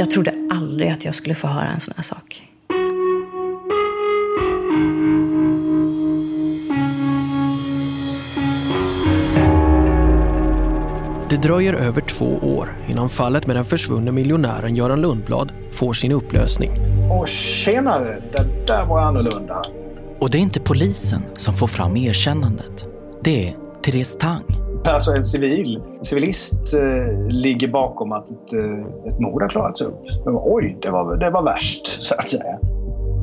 Jag trodde aldrig att jag skulle få höra en sån här sak. Det dröjer över två år innan fallet med den försvunne miljonären Göran Lundblad får sin upplösning. Åh tjenare, det där var annorlunda. Och det är inte polisen som får fram erkännandet. Det är Therese Tang. Alltså en civil, civilist eh, ligger bakom att ett, eh, ett mord har klarats upp. Oj, det var, det var värst så att säga.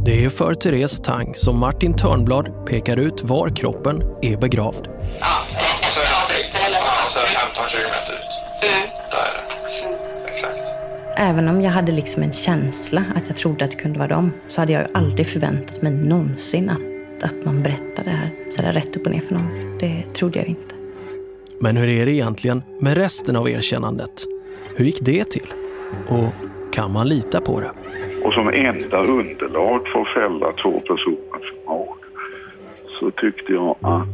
Det är för Therese Tang som Martin Törnblad pekar ut var kroppen är begravd. Ja, ja, så är det 15-20 meter ut. Mm. Där är det. Exakt. Även om jag hade liksom en känsla att jag trodde att det kunde vara dem så hade jag ju aldrig förväntat mig någonsin att, att man berättar det här så där rätt upp och ner för någon. Det trodde jag inte. Men hur är det egentligen med resten av erkännandet? Hur gick det till? Och kan man lita på det? Och som enda underlag för att fälla två personer för mord så tyckte jag att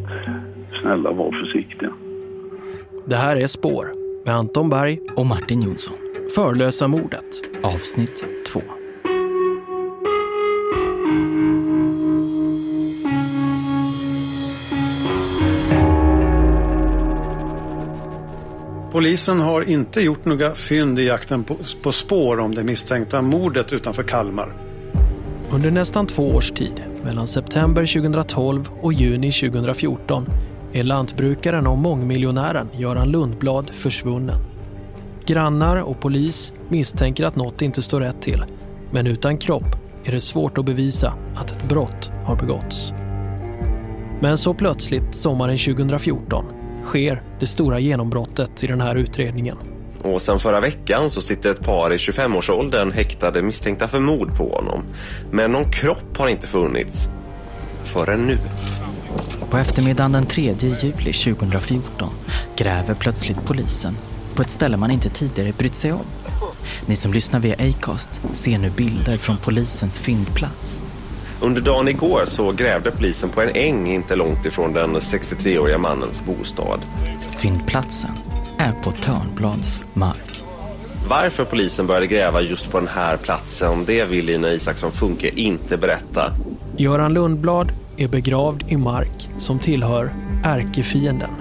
snälla var försiktiga. Det här är Spår med Anton Berg och Martin Jonsson. Förlösa mordet. Avsnitt Polisen har inte gjort några fynd i jakten på, på spår om det misstänkta mordet utanför Kalmar. Under nästan två års tid, mellan september 2012 och juni 2014, är lantbrukaren och mångmiljonären Göran Lundblad försvunnen. Grannar och polis misstänker att något inte står rätt till, men utan kropp är det svårt att bevisa att ett brott har begåtts. Men så plötsligt, sommaren 2014, sker det stora genombrottet i den här utredningen. Och sen förra veckan så sitter ett par i 25-årsåldern häktade misstänkta för mord på honom. Men någon kropp har inte funnits. Förrän nu. På eftermiddagen den 3 juli 2014 gräver plötsligt polisen på ett ställe man inte tidigare brytt sig om. Ni som lyssnar via Acast ser nu bilder från polisens fyndplats. Under dagen igår så grävde polisen på en äng inte långt ifrån den 63-åriga mannens bostad. Fyndplatsen är på Törnblads mark. Varför polisen började gräva just på den här platsen, det vill Lina Isaksson Funke inte berätta. Göran Lundblad är begravd i mark som tillhör ärkefienden.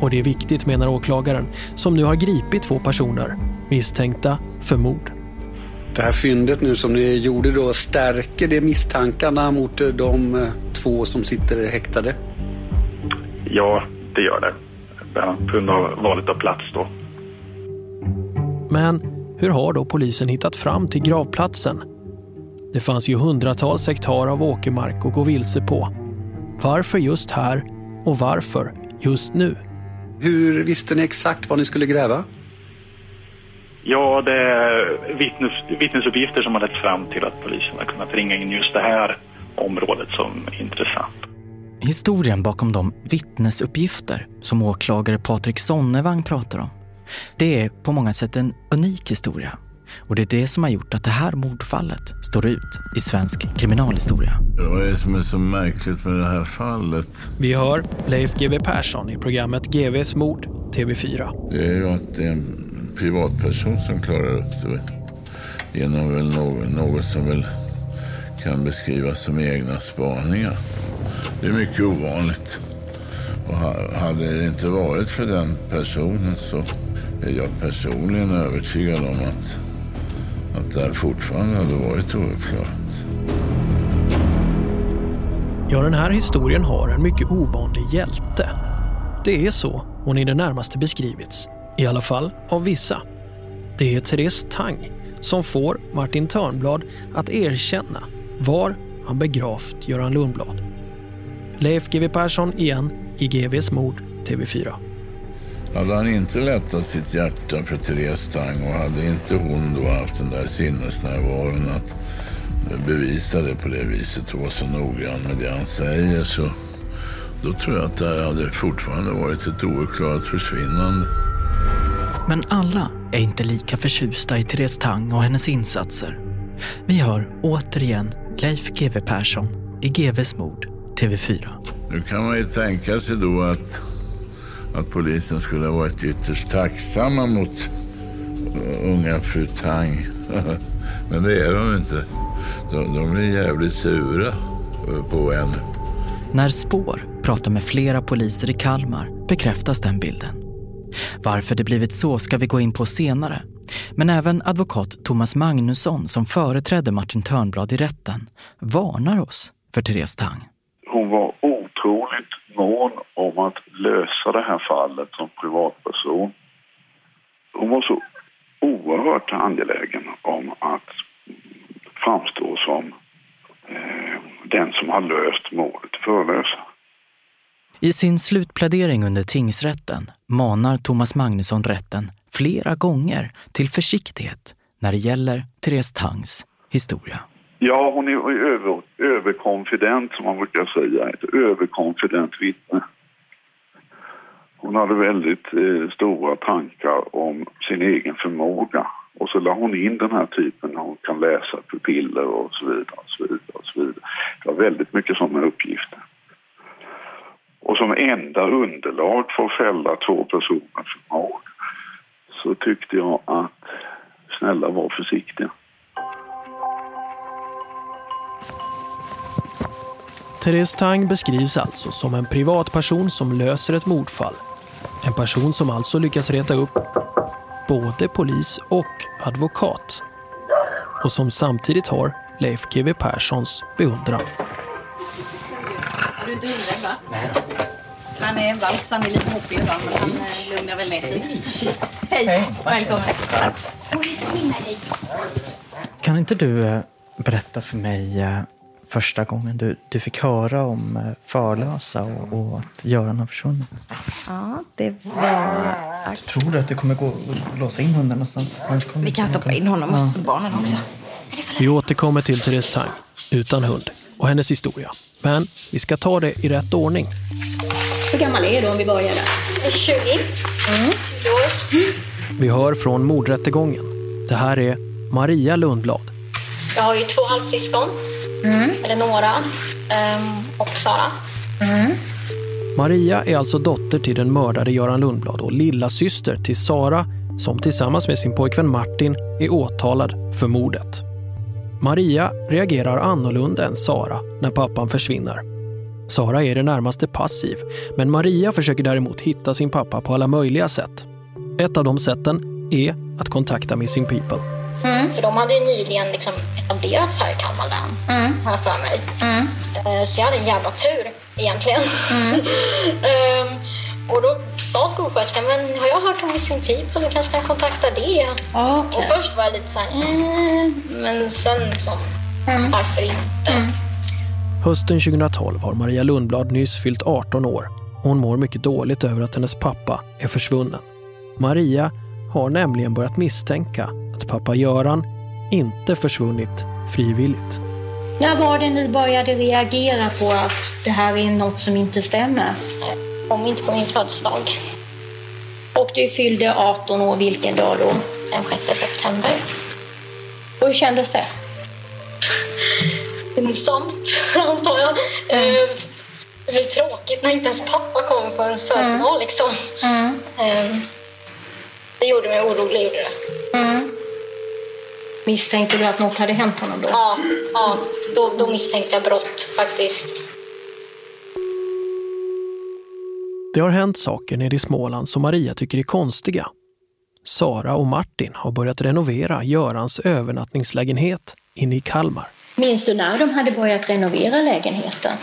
Och det är viktigt menar åklagaren som nu har gripit två personer misstänkta för mord. Det här fyndet nu som ni gjorde då, stärker det misstankarna mot de eh, två som sitter häktade? Ja, det gör det. På grund av valet av plats då. Men hur har då polisen hittat fram till gravplatsen? Det fanns ju hundratals hektar av åkermark att gå vilse på. Varför just här och varför just nu? Hur visste ni exakt vad ni skulle gräva? Ja, det är vittnes, vittnesuppgifter som har lett fram till att polisen har kunnat ringa in just det här området som intressant. Historien bakom de vittnesuppgifter som åklagare Patrik Sonnevang pratar om. Det är på många sätt en unik historia. Och det är det som har gjort att det här mordfallet står ut i svensk kriminalhistoria. Vad är det som är så märkligt med det här fallet? Vi hör Leif GW Persson i programmet GVs mord, TV4. Det är ju att det är en privatperson som klarar upp det genom väl något, något som väl kan beskrivas som egna spaningar. Det är mycket ovanligt. Och hade det inte varit för den personen så är jag personligen övertygad om att, att det här fortfarande hade varit ouppklarat. Ja, den här historien har en mycket ovanlig hjälte. Det är så hon i det närmaste beskrivits, i alla fall av vissa. Det är Therese Tang som får Martin Törnblad att erkänna var han begravt Göran Lundblad. Leif GW Persson igen i GVs mord TV4. Hade han inte lättat sitt hjärta för Therese Tang och hade inte hon då haft den där sinnesnärvaron att bevisa det på det viset och vara så noggrann med det han säger så då tror jag att det här hade fortfarande varit ett ouppklarat försvinnande. Men alla är inte lika förtjusta i Therese Tang och hennes insatser. Vi hör återigen Leif GW Persson i GVs mord TV4. Nu kan man ju tänka sig då att, att polisen skulle ha varit ytterst tacksamma mot uh, unga fru Tang Men det är de inte. De, de blir jävligt sura eh, på en. När Spår pratar med flera poliser i Kalmar bekräftas den bilden. Varför det blivit så ska vi gå in på senare. Men även advokat Thomas Magnusson som företrädde Martin Törnblad i rätten varnar oss för Therese Tang. Hon var otroligt mån om att lösa det här fallet som privatperson. Hon var så oerhört angelägen om att framstå som eh, den som har löst mordet förlösa. I sin slutplädering under tingsrätten manar Thomas Magnusson rätten flera gånger till försiktighet när det gäller Therese Tangs historia. Ja, hon är över, överkonfident som man brukar säga. Ett överkonfident vittne. Hon hade väldigt eh, stora tankar om sin egen förmåga. Och så la hon in den här typen när hon kan läsa pupiller och så vidare. Och så vidare, och så vidare. Det var väldigt mycket sådana uppgifter. Och som enda underlag för att fälla två personer för mord så tyckte jag att snälla var försiktiga. Therese Tang beskrivs alltså som en privatperson som löser ett mordfall. En person som alltså lyckas reta upp både polis och advokat. Och som samtidigt har Leif GW Perssons beundran. Du inte hundrädd va? Nej Han är en valp så han är lite hoppig idag men han eh, lugnar väl ner sig. Hej! Välkommen! Det som är med dig? Kan inte du eh, berätta för mig eh, första gången du, du fick höra om Förlösa och, och att Göran har försvunnit? Ja, det var... Tror du att det kommer gå att låsa in hunden någonstans? Vi kan stoppa in honom hos barnen också. Vi återkommer till Therese Tang utan hund och hennes historia. Men vi ska ta det i rätt ordning. Hur gammal är du om vi börjar där? 20. Mm. Vi hör från mordrättegången. Det här är Maria Lundblad. Jag har ju två halvsyskon. Mm. Eleonora um, och Sara. Mm. Maria är alltså dotter till den mördade Göran Lundblad och lilla syster till Sara som tillsammans med sin pojkvän Martin är åtalad för mordet. Maria reagerar annorlunda än Sara när pappan försvinner. Sara är det närmaste passiv, men Maria försöker däremot hitta sin pappa på alla möjliga sätt. Ett av de sätten är att kontakta Missing People. Mm. För de hade ju nyligen liksom etablerats här i Kalmar län, mm. har jag för mig. Mm. Eh, så jag hade en jävla tur egentligen. um, och då sa skolsköterskan, men har jag hört om Missing People? Du kanske kan kontakta det. Okay. Och först var jag lite såhär, eh, men sen liksom, mm. varför inte? Mm. Hösten 2012 har Maria Lundblad nyss fyllt 18 år och hon mår mycket dåligt över att hennes pappa är försvunnen. Maria har nämligen börjat misstänka att pappa Göran inte försvunnit frivilligt. När var det ni började reagera på att det här är något som inte stämmer? Om inte på min födelsedag. Och du fyllde 18 år vilken dag då? Den 6 september. Och hur kändes det? Pinsamt, antar jag. Mm. Det är tråkigt när inte ens pappa kommer på ens födelsedag mm. liksom. Mm. Eh, det gjorde mig orolig, gjorde det. Mm. Misstänkte du att något hade hänt honom då? Ja, ja då, då misstänkte jag brott faktiskt. Det har hänt saker nere i Småland som Maria tycker är konstiga. Sara och Martin har börjat renovera Görans övernattningslägenhet inne i Kalmar. Minns du när de hade börjat renovera lägenheten?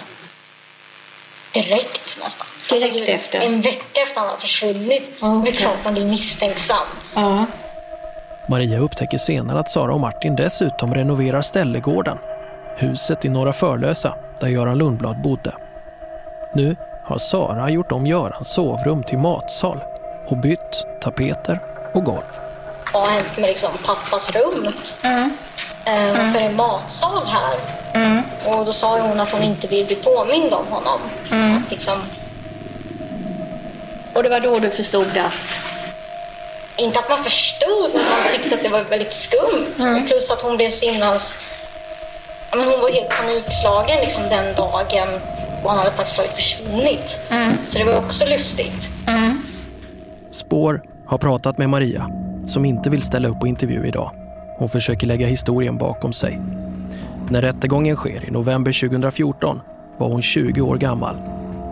Direkt nästan. Direkt alltså, efter? En vecka efter han har försvunnit. Okay. Det är klart man blir misstänksam. Ja. Maria upptäcker senare att Sara och Martin dessutom renoverar Ställegården. Huset i Norra Förlösa där Göran Lundblad bodde. Nu har Sara gjort om Görans sovrum till matsal och bytt tapeter och golv. Vad har hänt med liksom pappas rum? Mm. Eh, mm. För en matsal här. Mm. Och då sa hon att hon inte vill bli påmind om honom. Mm. Att liksom... Och det var då du förstod att inte att man förstod, men man tyckte att det var väldigt skumt. Mm. Plus att hon blev så himla... Men hon var helt panikslagen liksom den dagen och han hade praktiskt taget försvunnit. Mm. Så det var också lustigt. Mm. Spår har pratat med Maria, som inte vill ställa upp på intervju idag. Hon försöker lägga historien bakom sig. När rättegången sker i november 2014 var hon 20 år gammal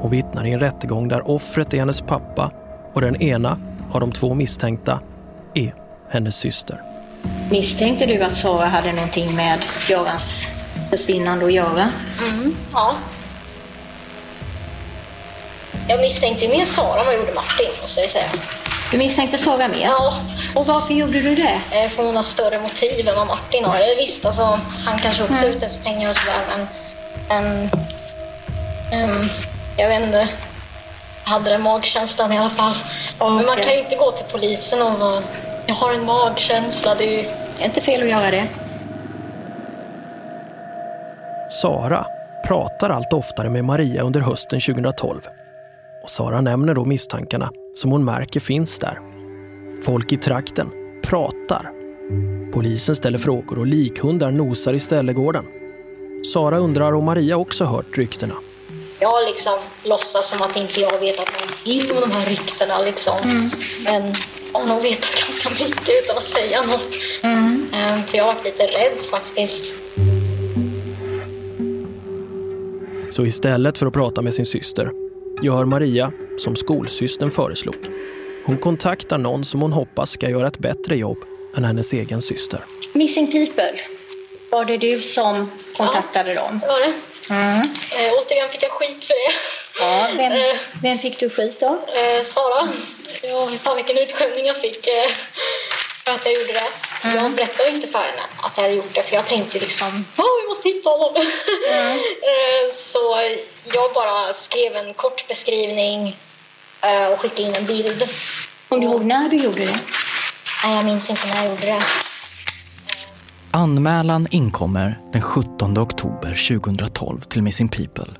och vittnar i en rättegång där offret är hennes pappa och den ena av de två misstänkta är hennes syster. Misstänkte du att Sara hade någonting med Görans försvinnande att göra? Mm, ja. Jag misstänkte mer Sara än vad jag gjorde Martin, måste jag säga. Du misstänkte Sara mer? Ja. Och varför gjorde du det? Eh, För hon har större motiv än vad Martin har. Eller Visst, alltså, han kanske också är Mm. ute efter pengar och sådär, men... men ehm, jag vet inte. Jag hade den magkänslan i alla fall. Men man kan ju inte gå till polisen och vara... Jag har en magkänsla. Det är ju... Det är inte fel att göra det. Sara pratar allt oftare med Maria under hösten 2012. Och Sara nämner då misstankarna som hon märker finns där. Folk i trakten pratar. Polisen ställer frågor och likhundar nosar i ställegården. Sara undrar om Maria också hört ryktena. Jag liksom låtsats som att inte jag vet att någonting om de här ryktena liksom. Mm. Men jag har vetat ganska mycket utan att säga något. Mm. Ehm, För jag har varit lite rädd faktiskt. Så istället för att prata med sin syster gör Maria som skolsystern föreslog. Hon kontaktar någon som hon hoppas ska göra ett bättre jobb än hennes egen syster. Missing People. Var det du som kontaktade dem? Det var det. Mm. Eh, återigen fick jag skit för det. Ja, vem, Eh, vem fick du skit av? eh, Sara. Ja, fan vilken utskällning jag fick eh, för att jag gjorde det. Mm. Jag berättade inte för henne att jag hade gjort det för jag tänkte liksom, ja vi måste hitta honom. Mm. Eh, Så jag bara skrev en kort beskrivning eh, och skickade in en bild. Kommer du ihåg när du gjorde det? Nej, jag minns inte när jag gjorde det. Anmälan inkommer den 17 oktober 2012 till Missing People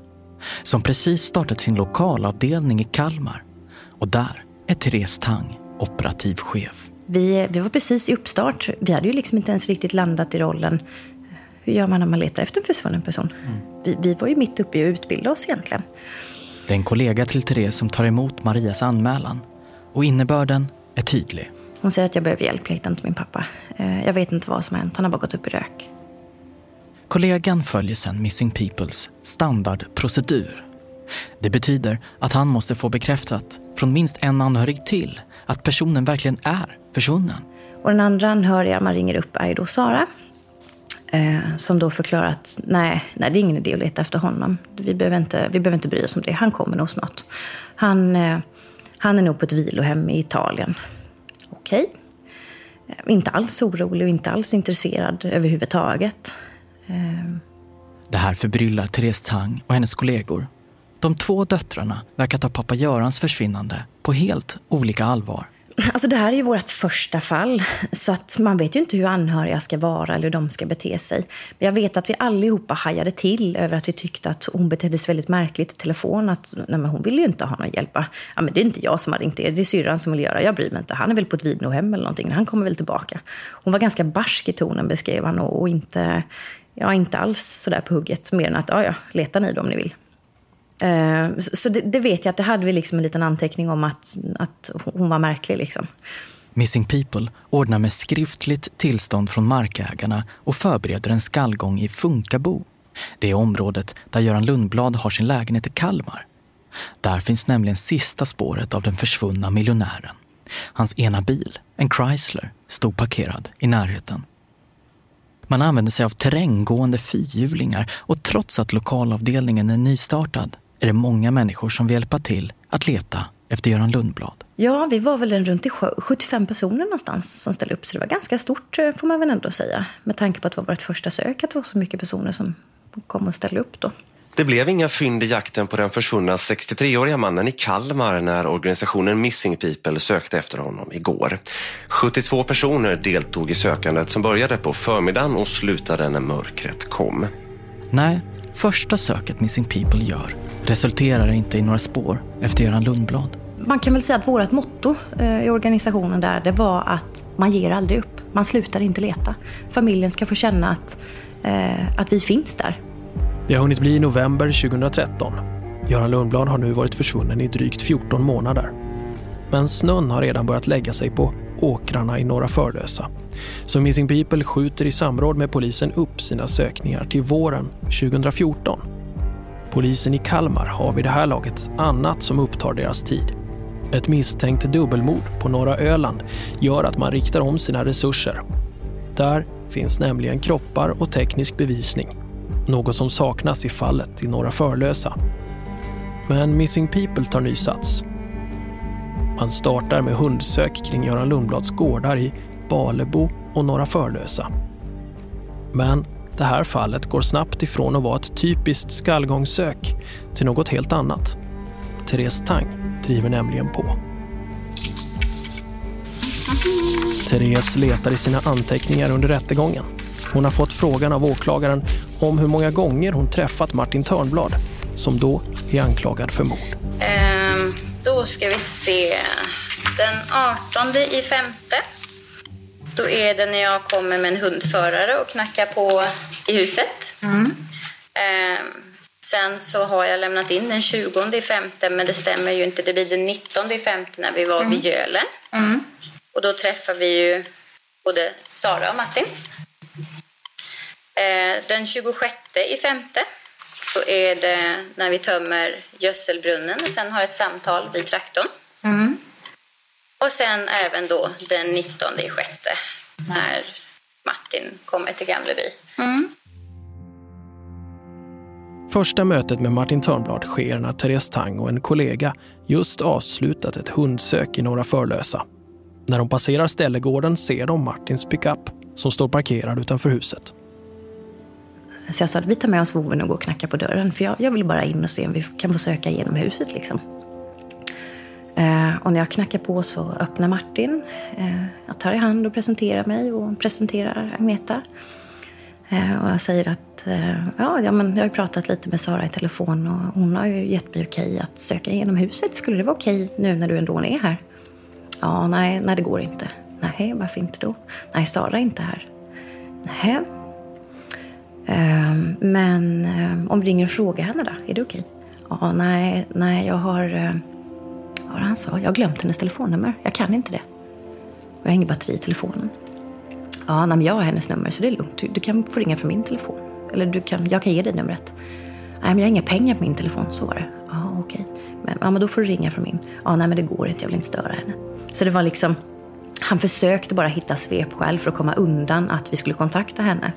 som precis startat sin lokalavdelning i Kalmar. Och där är Therese Tang operativ chef. Vi, vi var precis i uppstart. Vi hade ju liksom inte ens riktigt landat i rollen. Hur gör man när man letar efter en försvunnen person? Vi, vi var ju mitt uppe i att utbilda oss egentligen. Det är en kollega till Therese som tar emot Marias anmälan. Och innebörden är tydlig. Hon säger att jag behöver hjälp, jag hittar inte min pappa. Eh, Jag vet inte vad som har hänt, han har bara gått upp i rök. Kollegan följer sedan Missing Peoples standardprocedur. Det betyder att han måste få bekräftat från minst en anhörig till att personen verkligen är försvunnen. Och den andra anhöriga man ringer upp är då Sara. Eh, som då förklarar att nej, nej, det är ingen idé att leta efter honom. Vi behöver inte, vi behöver inte bry oss om det. Han kommer nog snart. Han, eh, han är nog på ett vilohem i Italien. Okej. Eh, inte alls orolig och inte alls intresserad överhuvudtaget. Eh, Det här förbryllar Therese Tang och hennes kollegor. De två döttrarna verkar ta pappa Görans försvinnande på helt olika allvar. Alltså det här är ju vårt första fall, så att man vet ju inte hur anhöriga ska vara eller hur de ska bete sig. Men jag vet att vi allihopa hajade till över att vi tyckte att hon betedde sig väldigt märkligt i telefon. Att nej, men hon ville ju inte ha någon hjälp. Ja, men det är inte jag som har ringt er, det är syrran som vill göra. Jag bryr mig inte. Han är väl på ett Vinohem. eller någonting. Han kommer väl tillbaka. Hon var ganska barsk i tonen beskrev han och, och inte, ja, inte alls sådär på hugget. Mer än att ja, ja, leta ni då om ni vill. Eh, Så så det, det vet jag att det hade vi liksom en liten anteckning om att, att hon var märklig. Liksom. Missing People ordnar med skriftligt tillstånd från markägarna och förbereder en skallgång i Funkabo. Det är området där Göran Lundblad har sin lägenhet i Kalmar. Där finns nämligen sista spåret av den försvunna miljonären. Hans ena bil, en Chrysler, stod parkerad i närheten. Man använder sig av terränggående fyrhjulingar och trots att lokalavdelningen är nystartad är det många människor som vill hjälpa till att leta efter Göran Lundblad. Ja, vi var väl en runt i sjö- 75 personer någonstans som ställde upp. Så det var ganska stort eh, får man väl ändå säga. Med tanke på att det var vårt första sök, att det var så mycket personer som kom och ställde upp då. Det blev inga fynd i jakten på den försvunna 63-åriga mannen i Kalmar när organisationen Missing People sökte efter honom igår. 72 personer deltog i sökandet som började på förmiddagen och slutade när mörkret kom. Nej, första söket Missing People gör resulterar inte i några spår efter Göran Lundblad. Man kan väl säga att vårt motto eh, i organisationen där, det var att man ger aldrig upp. Man slutar inte leta. Familjen ska få känna att, eh, att vi finns där. Det har hunnit bli november 2013. Göran Lundblad har nu varit försvunnen i drygt 14 månader. Men snön har redan börjat lägga sig på åkrarna i Norra Förlösa. Så Missing People skjuter i samråd med polisen upp sina sökningar till våren 2014. Polisen i Kalmar har vid det här laget annat som upptar deras tid. Ett misstänkt dubbelmord på norra Öland gör att man riktar om sina resurser. Där finns nämligen kroppar och teknisk bevisning. Något som saknas i fallet i Norra Förlösa. Men Missing People tar ny sats. Man startar med hundsök kring Göran Lundblads gårdar i Balebo och Norra Förlösa. Men det här fallet går snabbt ifrån att vara ett typiskt skallgångssök till något helt annat. Therese Tang driver nämligen på. Therese letar i sina anteckningar under rättegången. Hon har fått frågan av åklagaren om hur många gånger hon träffat Martin Törnblad, som då är anklagad för mord. Ehm, då ska vi se. Den 18 i femte. Då är det när jag kommer med en hundförare och knackar på i huset. Ehm, sen så har jag lämnat in den 20 i femte, men det stämmer ju inte. Det blir den 19 i femte när vi var vid Gölen. Och då träffar vi ju både Sara och Martin. Eh, den 26 i femte så är det när vi tömmer gödselbrunnen och sen har ett samtal vid traktorn. Och sen även då den 19 i sjätte när Martin kommer till Gamleby. Första mötet med Martin Törnblad sker när Therese Tang och en kollega just avslutat ett hundsök i Norra Förlösa. När de passerar ställegården ser de Martins pickup som står parkerad utanför huset. Så jag sa att vi tar med oss voven och går och knackar på dörren. För jag, jag vill bara in och se om vi kan få söka igenom huset. Liksom. Eh, och när jag knackar på så öppnar Martin. Eh, jag tar i hand och presenterar mig och presenterar Agneta. Eh, och jag säger att eh, ja, ja, men jag har pratat lite med Sara i telefon och hon har ju gett mig okej att söka igenom huset. Skulle det vara okej nu när du ändå är här? Ja, nej, nej det går inte. Nej, varför inte då? Nej, Sara är inte här. Nej. Ehm, men eh, om du ringer och frågar henne då, är det okej? Ja, nej, nej, jag har... Eh, vad var det han sa? Jag har glömt hennes telefonnummer. Jag kan inte det. Och jag har inget batteri i telefonen. Ja, nej, men jag har hennes nummer så det är lugnt. Du, du kan få ringa från min telefon. Eller du kan, jag kan ge dig numret. Nej, men jag har inga pengar på min telefon. Så var det. Ja, okej. Men, ja, men då får du ringa från min. Ja, nej, men det går inte. Jag vill inte störa henne. Så det var liksom... Han försökte bara hitta svepskäl för att komma undan att vi skulle kontakta henne.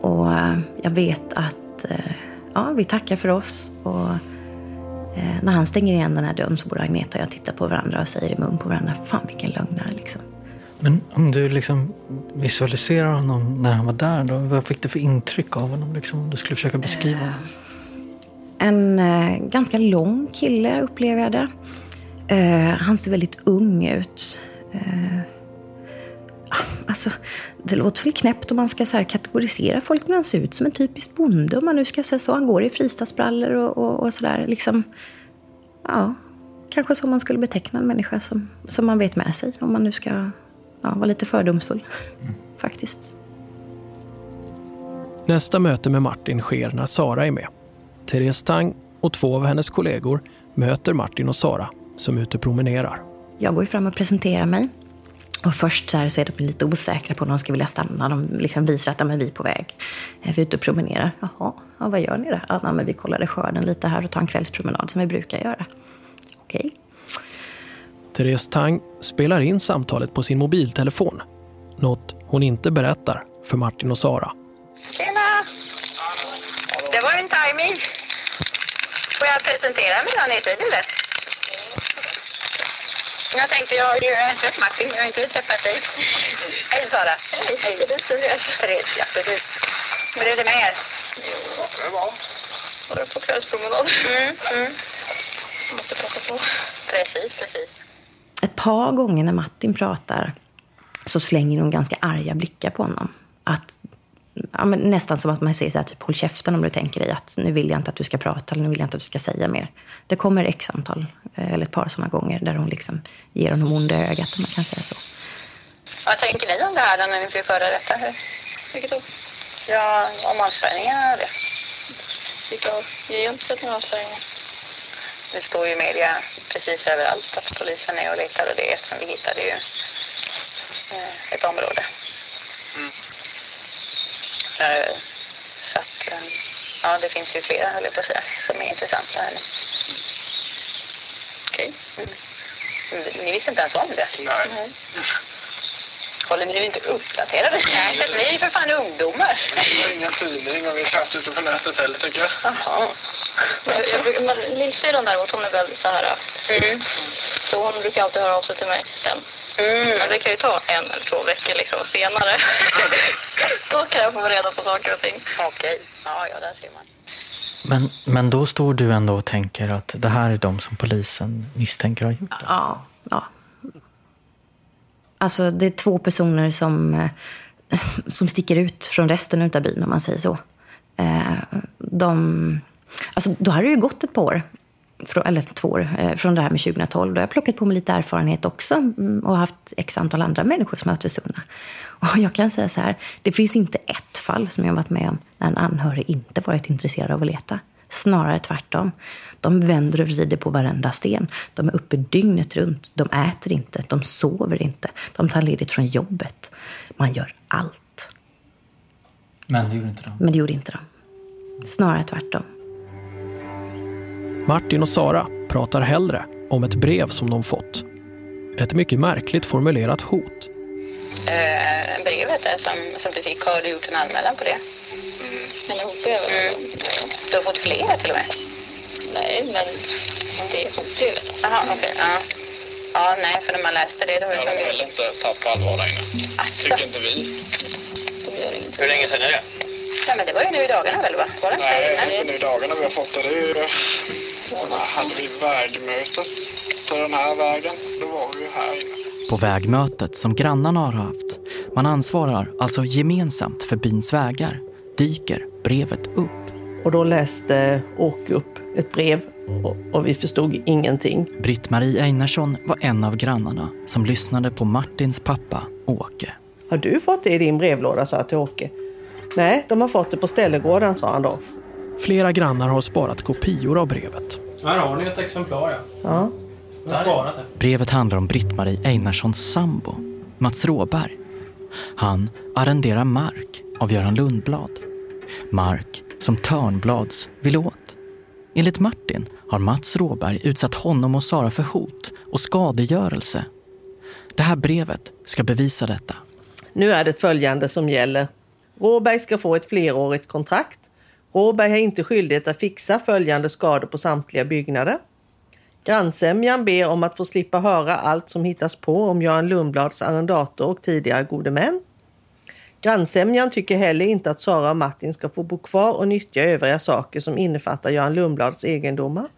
Och eh, jag vet att eh, ja, vi tackar för oss. Och när han stänger igen den här dörren så både Agneta och jag tittar på varandra och säger i mun på varandra, fan vilken lögnare liksom. Men om du liksom visualiserar honom när han var där, då, vad fick du för intryck av honom? Liksom, om du skulle försöka beskriva honom? En eh, ganska lång kille upplever jag det. Eh, han ser väldigt ung ut. Eh, alltså, det låter väl knäppt om man ska så kategorisera folk, men han ser ut som en typisk bonde om man nu ska säga så. Han går i fristadsbrallor och, och, och sådär. Liksom, ja, kanske så man skulle beteckna en människa som, som man vet med sig. Om man nu ska ja, vara lite fördomsfull, faktiskt. Nästa möte med Martin sker när Sara är med. Therese Tang och två av hennes kollegor möter Martin och Sara som är ute och promenerar. Jag går fram och presenterar mig. Och först så, här så är de lite osäkra på om de ska vilja stanna. De liksom visar att ja, men vi är på väg. Vi är ute och promenerar. Jaha, ja, vad gör ni då? Ja, men vi kollade skörden lite här och tar en kvällspromenad som vi brukar göra. Okej. Therese Tang spelar in samtalet på sin mobiltelefon. Något hon inte berättar för Martin och Sara. Tjena! Det var en timing. Får jag presentera mig då? Ni är tiden? Jag tänkte, jag har ju jag har inte träffat Martin, jag har inte träffat dig. Hej Sara! Hej! Hej! Therese, ja precis. Hur är det med er? Det var. Var det på kvällspromenad? Mm, mm. Måste passa på. Precis, precis. Ett par gånger när Martin pratar så slänger hon ganska arga blickar på honom. Att, ja, men nästan som att man säger så här, typ håll käften om du tänker dig att nu vill jag inte att du ska prata eller nu vill jag inte att du ska säga mer. Det kommer x antal, eh, eller ett par sådana gånger där hon liksom ger honom onda ögat om man kan säga så. Vad tänker ni om det här då när ni höra detta? Vilket då? Ja, om avspärrningarna och det. Vilka Jag har inte sett några avspärrningar. Det står ju i media precis överallt att polisen är och letar och det eftersom vi hittade ju eh, ett område. Mm. Så att, ja det finns ju flera höll jag på att säga, som är intressanta här nu. Okej. Okay. Mm. Ni visste inte ens om det? Nej. Nej. Håller ni inte uppdaterade nätet? Ni är ju för fan ungdomar. Vi har ingen tidning och vi är knappt ute på nätet heller tycker jag. Jaha. Lillsyrran däremot, hon är väldigt så här... Mm. Så hon brukar alltid höra av sig till mig sen. Mm. Men det kan ju ta en eller två veckor liksom senare. då kan jag få reda på saker och ting. Okej, ja, ja, där ser man. Men, men då står du ändå och tänker att det här är de som polisen misstänker har gjort det? Ja, ja. Alltså det är två personer som, eh, som sticker ut från resten av byn om man säger så. Eh, de, alltså, då har det ju gått ett par år, eller två år, eh, från det här med 2012. Då har jag plockat på mig lite erfarenhet också mm, och haft x antal andra människor som har varit försvunna. Och jag kan säga så här, det finns inte ett fall som jag har varit med om när en anhörig inte varit intresserad av att leta. Snarare tvärtom. De vänder och vrider på varenda sten. De är uppe dygnet runt. De äter inte, de sover inte. De tar ledigt från jobbet. Man gör allt. Men det gjorde inte de? Men det gjorde inte de. Snarare tvärtom. Martin och Sara pratar hellre om ett brev som de fått. Ett mycket märkligt formulerat hot. Eh, brevet där som, som du fick, har du gjort en anmälan på det? Mm. Men hotbrev? Mm. Du har fått flera till och med? Nej, men det är hotbrevet. Jaha, okej. Okay, ja. ja, nej, för när man läste det... Då var det ja, de vill inte ta på allvar längre. Asså. Tycker inte vi. Hur länge sedan är det? Ja, men det var ju nu i dagarna väl, va? Var det Nej, inte nu i dagarna vi har fått det. Det är ju... Hade vi vägmötet till den här vägen, då var vi ju här inne. På vägmötet som grannarna har haft, man ansvarar alltså gemensamt för byns vägar, dyker brevet upp. Och då läste Åke upp ett brev och, och vi förstod ingenting. Britt-Marie Einarsson var en av grannarna som lyssnade på Martins pappa Åke. Har du fått det i din brevlåda, sa jag till Åke. Nej, de har fått det på Ställegården, sa han då. Flera grannar har sparat kopior av brevet. Här har ni ett exemplar, ja. Ja. Jag har sparat det. Brevet handlar om Britt-Marie Einarssons sambo, Mats Råberg. Han arrenderar mark av Göran Lundblad. Mark som Törnblads vill åt. Enligt Martin har Mats Råberg utsatt honom och Sara för hot och skadegörelse. Det här brevet ska bevisa detta. Nu är det följande som gäller. Råberg ska få ett flerårigt kontrakt. Råberg har inte skyldighet att fixa följande skador på samtliga byggnader. Grannsämjan ber om att få slippa höra allt som hittas på om Göran Lundblads arrendator och tidigare gode män. Grannsämjan tycker heller inte att Sara och Martin ska få bo kvar och nyttja övriga saker som innefattar Göran Lundblads egendomar.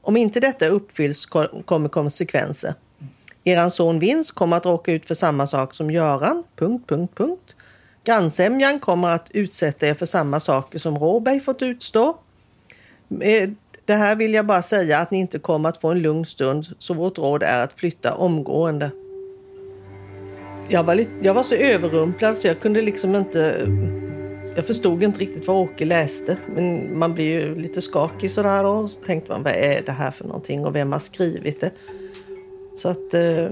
Om inte detta uppfylls kommer konsekvenser. Eran son Vins kommer att råka ut för samma sak som Göran. Punkt, punkt, punkt. Grannsämjan kommer att utsätta er för samma saker som Råberg fått utstå. Eh, det här vill jag bara säga att ni inte kommer att få en lugn stund så vårt råd är att flytta omgående. Jag var, lite, jag var så överrumplad så jag kunde liksom inte... Jag förstod inte riktigt vad Åke läste. Men man blir ju lite skakig sådär då. så tänkte man vad är det här för någonting och vem har skrivit det? Så att... Eh,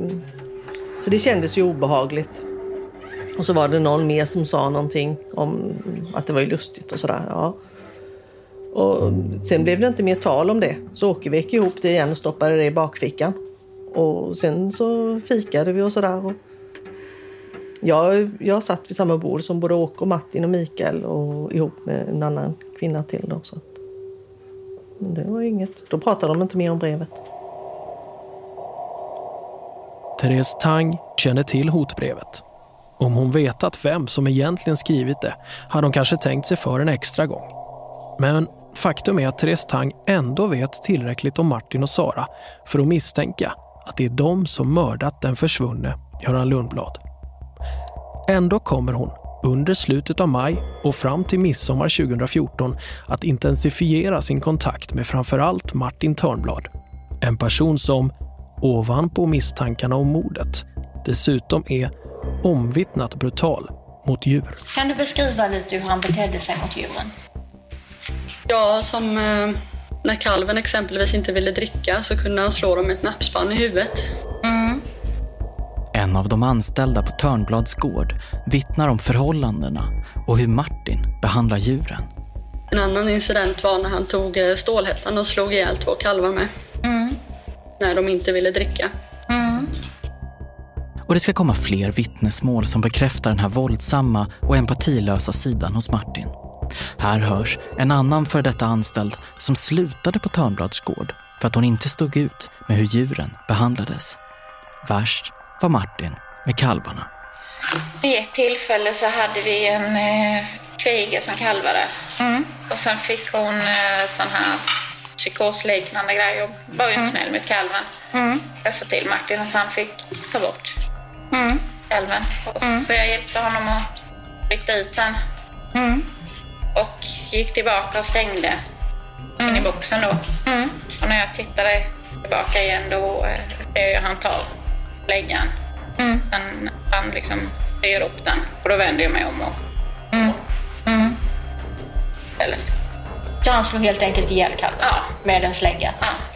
så det kändes ju obehagligt. Och så var det någon mer som sa någonting om att det var ju lustigt och sådär. Ja. Och sen blev det inte mer tal om det. Så Åke vek ihop det igen och stoppade det i bakfickan. Och sen så fikade vi och sådär. Jag, jag satt vid samma bord som både Åke och Martin och Mikael och ihop med en annan kvinna till. Då, så att, men det var inget. Då pratade de inte mer om brevet. Therese Tang känner till hotbrevet. Om hon vetat vem som egentligen skrivit det hade hon kanske tänkt sig för en extra gång. Men faktum är att Therese Tang ändå vet tillräckligt om Martin och Sara för att misstänka att det är de som mördat den försvunne Göran Lundblad. Ändå kommer hon under slutet av maj och fram till midsommar 2014 att intensifiera sin kontakt med framförallt Martin Törnblad. En person som, ovanpå misstankarna om mordet, dessutom är omvittnat brutal mot djur. Kan du beskriva lite hur han betedde sig mot djuren? Ja, som eh, när kalven exempelvis inte ville dricka så kunde han slå dem med ett nappspann i huvudet. Mm. En av de anställda på Törnblads gård vittnar om förhållandena och hur Martin behandlar djuren. En annan incident var när han tog eh, stålhättan och slog ihjäl två kalvar med. När de inte ville dricka. Och det ska komma fler vittnesmål som bekräftar den här våldsamma och empatilösa sidan hos Martin. Här hörs en annan för detta anställd som slutade på Törnblads gård för att hon inte stod ut med hur djuren behandlades. Värst var Martin med kalvarna. Vid ett tillfälle så hade vi en eh, kviga som kalvade. Och sen fick hon eh, sån här psykosliknande grej och var ju inte snäll mot kalven. Jag sa till Martin att han fick ta bort kalven. Och Så jag hjälpte honom att flytta ut den. Och gick tillbaka och stängde in i boxen då. Och när jag tittade tillbaka igen då eh, ser jag han tar läggan. Sen han liksom styr upp den och då vänder jag mig om och Eller. Så han slog helt enkelt ihjäl kalven Ja. med en slägga? Ja.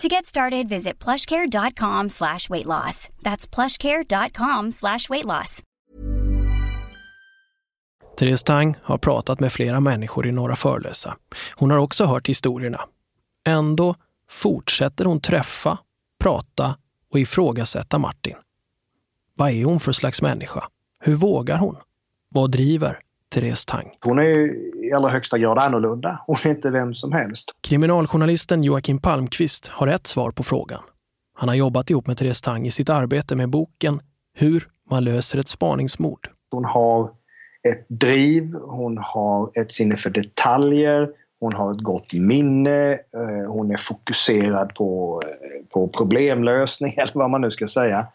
To get started, visit plushcare.com slash weight loss. That's plushcare.com slash weight loss. Therese Tang har pratat med flera människor i Norra Förlösa. Hon har också hört historierna. Ändå fortsätter hon träffa, prata och ifrågasätta Martin. Vad är hon för slags människa? Hur vågar hon? Vad driver Therese Tang? Hon är ju i allra högsta grad annorlunda. Hon är inte vem som helst. Kriminaljournalisten Joakim Palmqvist har ett svar på frågan. Han har jobbat ihop med Therese Tang i sitt arbete med boken Hur man löser ett spaningsmord. Hon har ett driv, hon har ett sinne för detaljer, hon har ett gott minne, eh, hon är fokuserad på, eh, på problemlösning eller vad man nu ska säga.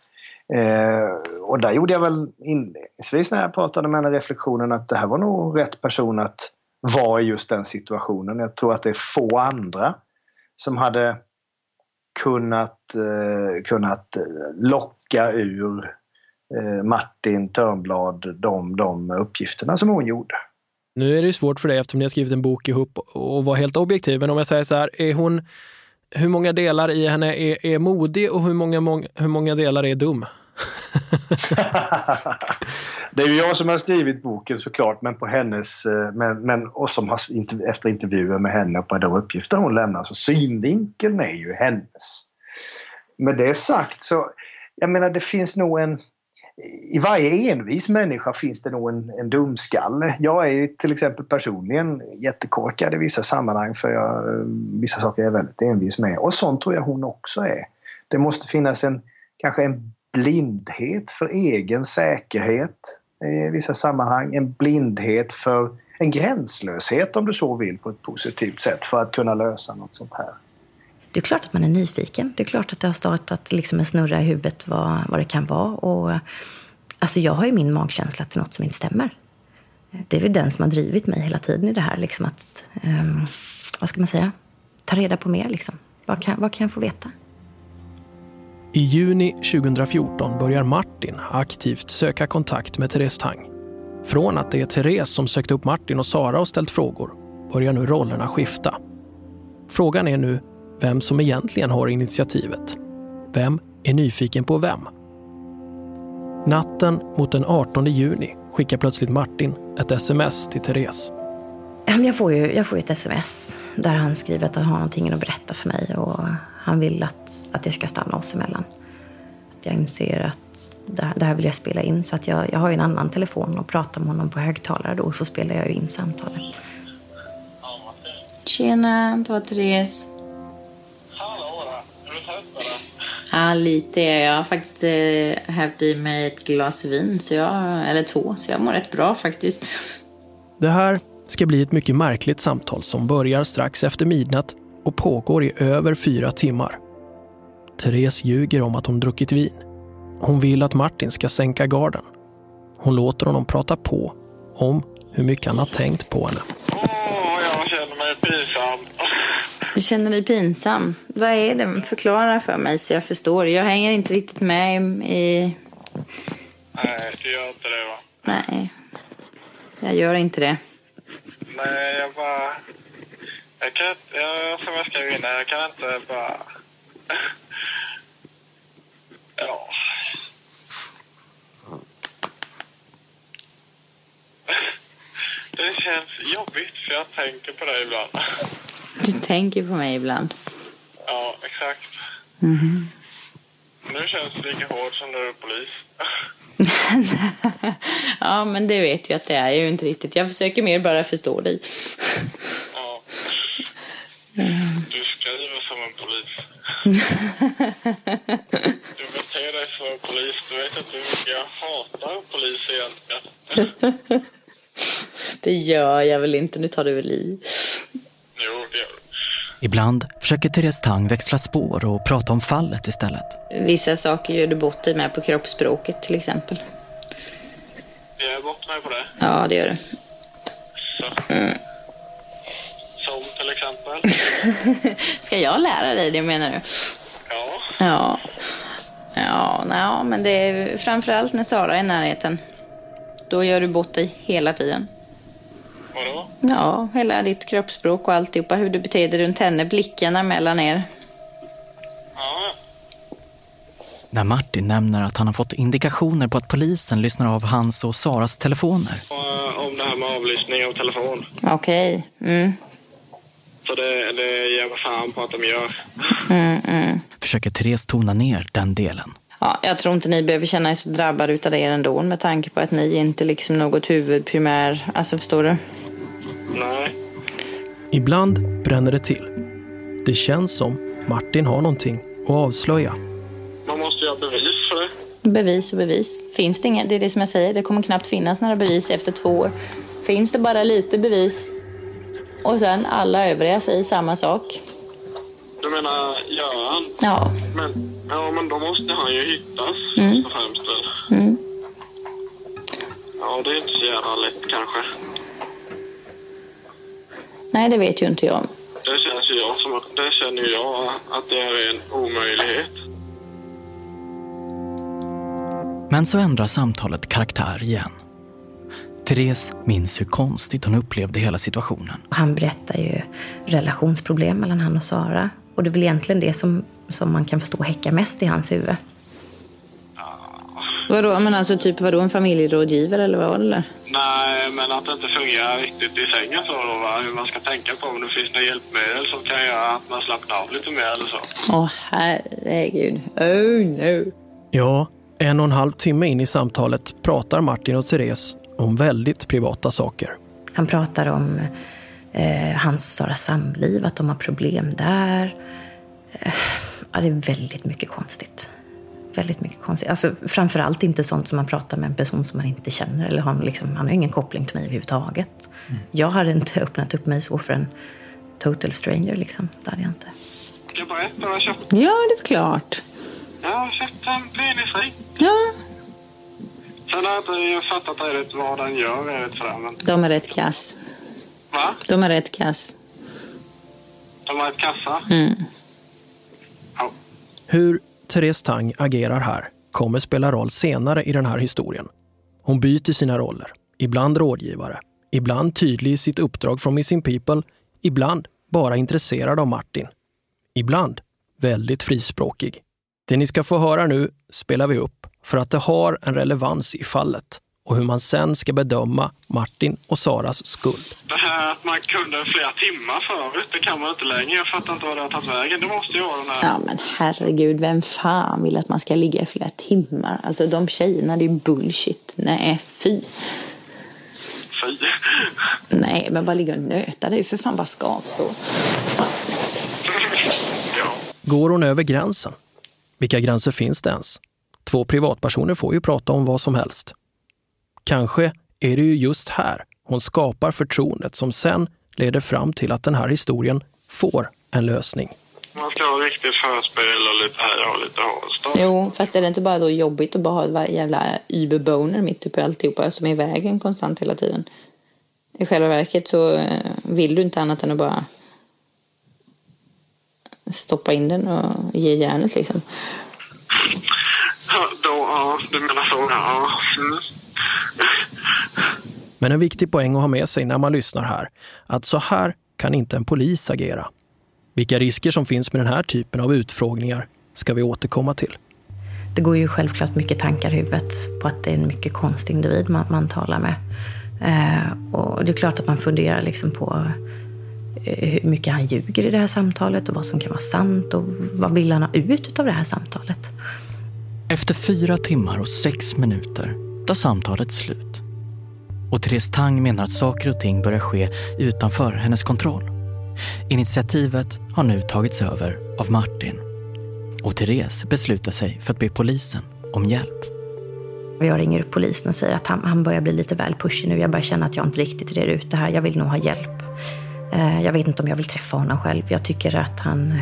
Eh, och där gjorde jag väl inledningsvis när jag pratade med henne reflektionen att det här var nog rätt person att vara i just den situationen. Jag tror att det är få andra som hade kunnat, eh, kunnat eh, locka ur eh, Martin Törnblad de, de uppgifterna som hon gjorde. Nu är det ju svårt för dig eftersom ni har skrivit en bok ihop och vara helt objektiv. Men om jag säger så här, är hon, hur många delar i henne är, är modig och hur många, mång, hur många delar är dum? det är ju jag som har skrivit boken såklart, men på hennes, eh, men, men, och som har efter intervjuer med henne och på de uppgifter hon lämnar, så synvinkeln är ju hennes. Med det sagt så, jag menar det finns nog en, i varje envis människa finns det nog en, en dumskalle. Jag är ju till exempel personligen jättekorkad i vissa sammanhang för jag, eh, vissa saker är jag väldigt envis med. Och sånt tror jag hon också är. Det måste finnas en, kanske en blindhet för egen säkerhet i vissa sammanhang. En blindhet för en gränslöshet om du så vill på ett positivt sätt för att kunna lösa något sånt här. Det är klart att man är nyfiken. Det är klart att det har startat liksom en snurra i huvudet vad, vad det kan vara. Och, alltså jag har ju min magkänsla till något som inte stämmer. Det är väl den som har drivit mig hela tiden i det här. Liksom att, um, vad ska man säga? Ta reda på mer. Liksom. Vad, kan, vad kan jag få veta? I juni 2014 börjar Martin aktivt söka kontakt med Therese Tang. Från att det är Therese som sökt upp Martin och Sara och ställt frågor börjar nu rollerna skifta. Frågan är nu vem som egentligen har initiativet. Vem är nyfiken på vem? Natten mot den 18 juni skickar plötsligt Martin ett sms till Therese. Jag får ju jag får ett sms där han skriver att han har någonting att berätta för mig och han vill att, att det ska stanna oss emellan. jag inser att det här, det här vill jag spela in. Så att jag, jag har en annan telefon och pratar med honom på högtalare då och så spelar jag in samtalet. Tjena, det var Therese. Ja, lite är jag. har faktiskt eh, hävt i mig ett glas vin, så jag, eller två, så jag mår rätt bra faktiskt. Det här ska bli ett mycket märkligt samtal som börjar strax efter midnatt och pågår i över fyra timmar. Therese ljuger om att hon druckit vin. Hon vill att Martin ska sänka garden. Hon låter honom prata på om hur mycket han har tänkt på henne. Jag känner mig pinsam. Du känner dig pinsam. Vad är det? Förklara för mig så jag förstår. Jag hänger inte riktigt med i... Nej, du gör inte det va? Nej, jag gör inte det. Nej, jag bara... Jag kan inte... Jag, som jag skrev innan, jag kan inte bara... Ja. Det känns jobbigt för jag tänker på dig ibland. Du tänker på mig ibland. Ja, exakt. Mhm. Nu känns det lika hårt som när du är polis. Ja, men det vet jag att det är ju inte riktigt. Jag försöker mer bara förstå dig. Du skriver som en polis. Du beter dig som en polis. Du vet inte hur mycket jag hatar polis egentligen. Det gör jag väl inte. Nu tar du väl i. Jo, det gör du. Ibland försöker Therese Tang växla spår och prata om fallet istället. Vissa saker gör du bort dig med på kroppsspråket till exempel. Jag är bort mig på det. Ja, det gör du. Så. Mm. Exempel. Ska jag lära dig det menar du? Ja. Ja. Ja, nej, men det är framförallt när Sara är i närheten. Då gör du bort dig hela tiden. Vadå? Ja, hela ditt kroppsspråk och alltihopa. Hur du beter dig runt henne, blickarna mellan er. Ja. När Martin nämner att han har fått indikationer på att polisen lyssnar av hans och Saras telefoner. Och, om det här med avlyssning av telefon. Okej. Mm. Så det, det ger fan på att de gör. Mm, mm. försöker Therese tona ner den delen. Ja, jag tror inte ni behöver känna er så drabbade utav det ändå med tanke på att ni inte liksom något huvudprimär... Alltså förstår du? Nej. Ibland bränner det till. Det känns som Martin har någonting att avslöja. Man måste ju ha bevis för det. Bevis och bevis. Finns det inget? Det är det som jag säger. Det kommer knappt finnas några bevis efter två år. Finns det bara lite bevis och sen alla övriga säger samma sak. Du menar Göran? Ja. Men, ja, men då måste han ju hittas Mm. först och främst. Mm. Ja, det är inte så jävla lätt kanske. Nej, det vet ju inte jag. Det känns ju jag som att, det känner jag att det är en omöjlighet. Men så ändrar samtalet karaktär igen. Therese minns hur konstigt hon upplevde hela situationen. Han berättar ju relationsproblem mellan han och Sara. Och det är väl egentligen det som, som man kan förstå häckar mest i hans huvud. Vadå, men alltså typ vadå, en familjerådgivare eller vad eller? Nej, men att det inte fungerar riktigt i sängen så då, va? Hur man ska tänka på om det finns några hjälpmedel som kan göra att man slappnar av lite mer eller så. Åh herregud. Oh no. Ja, en och en halv timme in i samtalet pratar Martin och Therese om väldigt privata saker. Han pratar om eh, hans och Saras samliv, att de har problem där. Eh, ja, det är väldigt mycket konstigt. Väldigt mycket konstigt. Alltså, framförallt inte sånt som man pratar med en person som man inte känner. Eller har, liksom, han har ingen koppling till mig överhuvudtaget. Jag hade inte öppnat upp mig så för en total stranger. Liksom. Det hade jag inte. Ska jag berätta vad jag köpte? Ja, det är klart. Jag har köpt en penisring. Ja. Sen har jag inte fattat riktigt vad den gör riktigt för den. Men... De är rätt kass. Va? De är rätt kass. De har ett kassa. Mm. Hur Therese Tang agerar här kommer spela roll senare i den här historien. Hon byter sina roller, ibland rådgivare, ibland tydlig i sitt uppdrag från Missing People, ibland bara intresserad av Martin. Ibland väldigt frispråkig. Det ni ska få höra nu spelar vi upp för att det har en relevans i fallet och hur man sen ska bedöma Martin och Saras skuld. Det här att man kunde flera timmar förut, det kan man inte längre. Jag fattar inte vad det har tagit vägen. Det måste ju vara den här... Ja men herregud, vem fan vill att man ska ligga i flera timmar? Alltså de tjejerna, det är bullshit. Nej, fy. Fy. Nej, men bara ligga och nöta, det är ju för fan bara skavsår. Går hon över gränsen? Vilka gränser finns det ens? Två privatpersoner får ju prata om vad som helst. Kanske är det ju just här hon skapar förtroendet som sen leder fram till att den här historien får en lösning. Man ska ha riktigt förspel och lite här och lite Harstad. Jo, fast är det inte bara då jobbigt att bara ha jävla überboner mitt uppe i alltihopa som är i vägen konstant hela tiden? I själva verket så eh, vill du inte annat än att bara stoppa in den och ge järnet liksom. Ja, då, ja, du menar så, ja. Mm. Men en viktig poäng att ha med sig när man lyssnar här, att så här kan inte en polis agera. Vilka risker som finns med den här typen av utfrågningar ska vi återkomma till. Det går ju självklart mycket tankar i huvudet på att det är en mycket konstig individ man, man talar med. Eh, och det är klart att man funderar liksom på eh, hur mycket han ljuger i det här samtalet och vad som kan vara sant och vad vill han ha ut av det här samtalet. Efter fyra timmar och sex minuter tar samtalet slut. Och Therese Tang menar att saker och ting börjar ske utanför hennes kontroll. Initiativet har nu tagits över av Martin. Och Therese beslutar sig för att be polisen om hjälp. Jag ringer upp polisen och säger att han, han börjar bli lite väl pushig nu. Jag börjar känna att jag inte riktigt reder ut det här. Jag vill nog ha hjälp. Eh, jag vet inte om jag vill träffa honom själv. Jag tycker att han,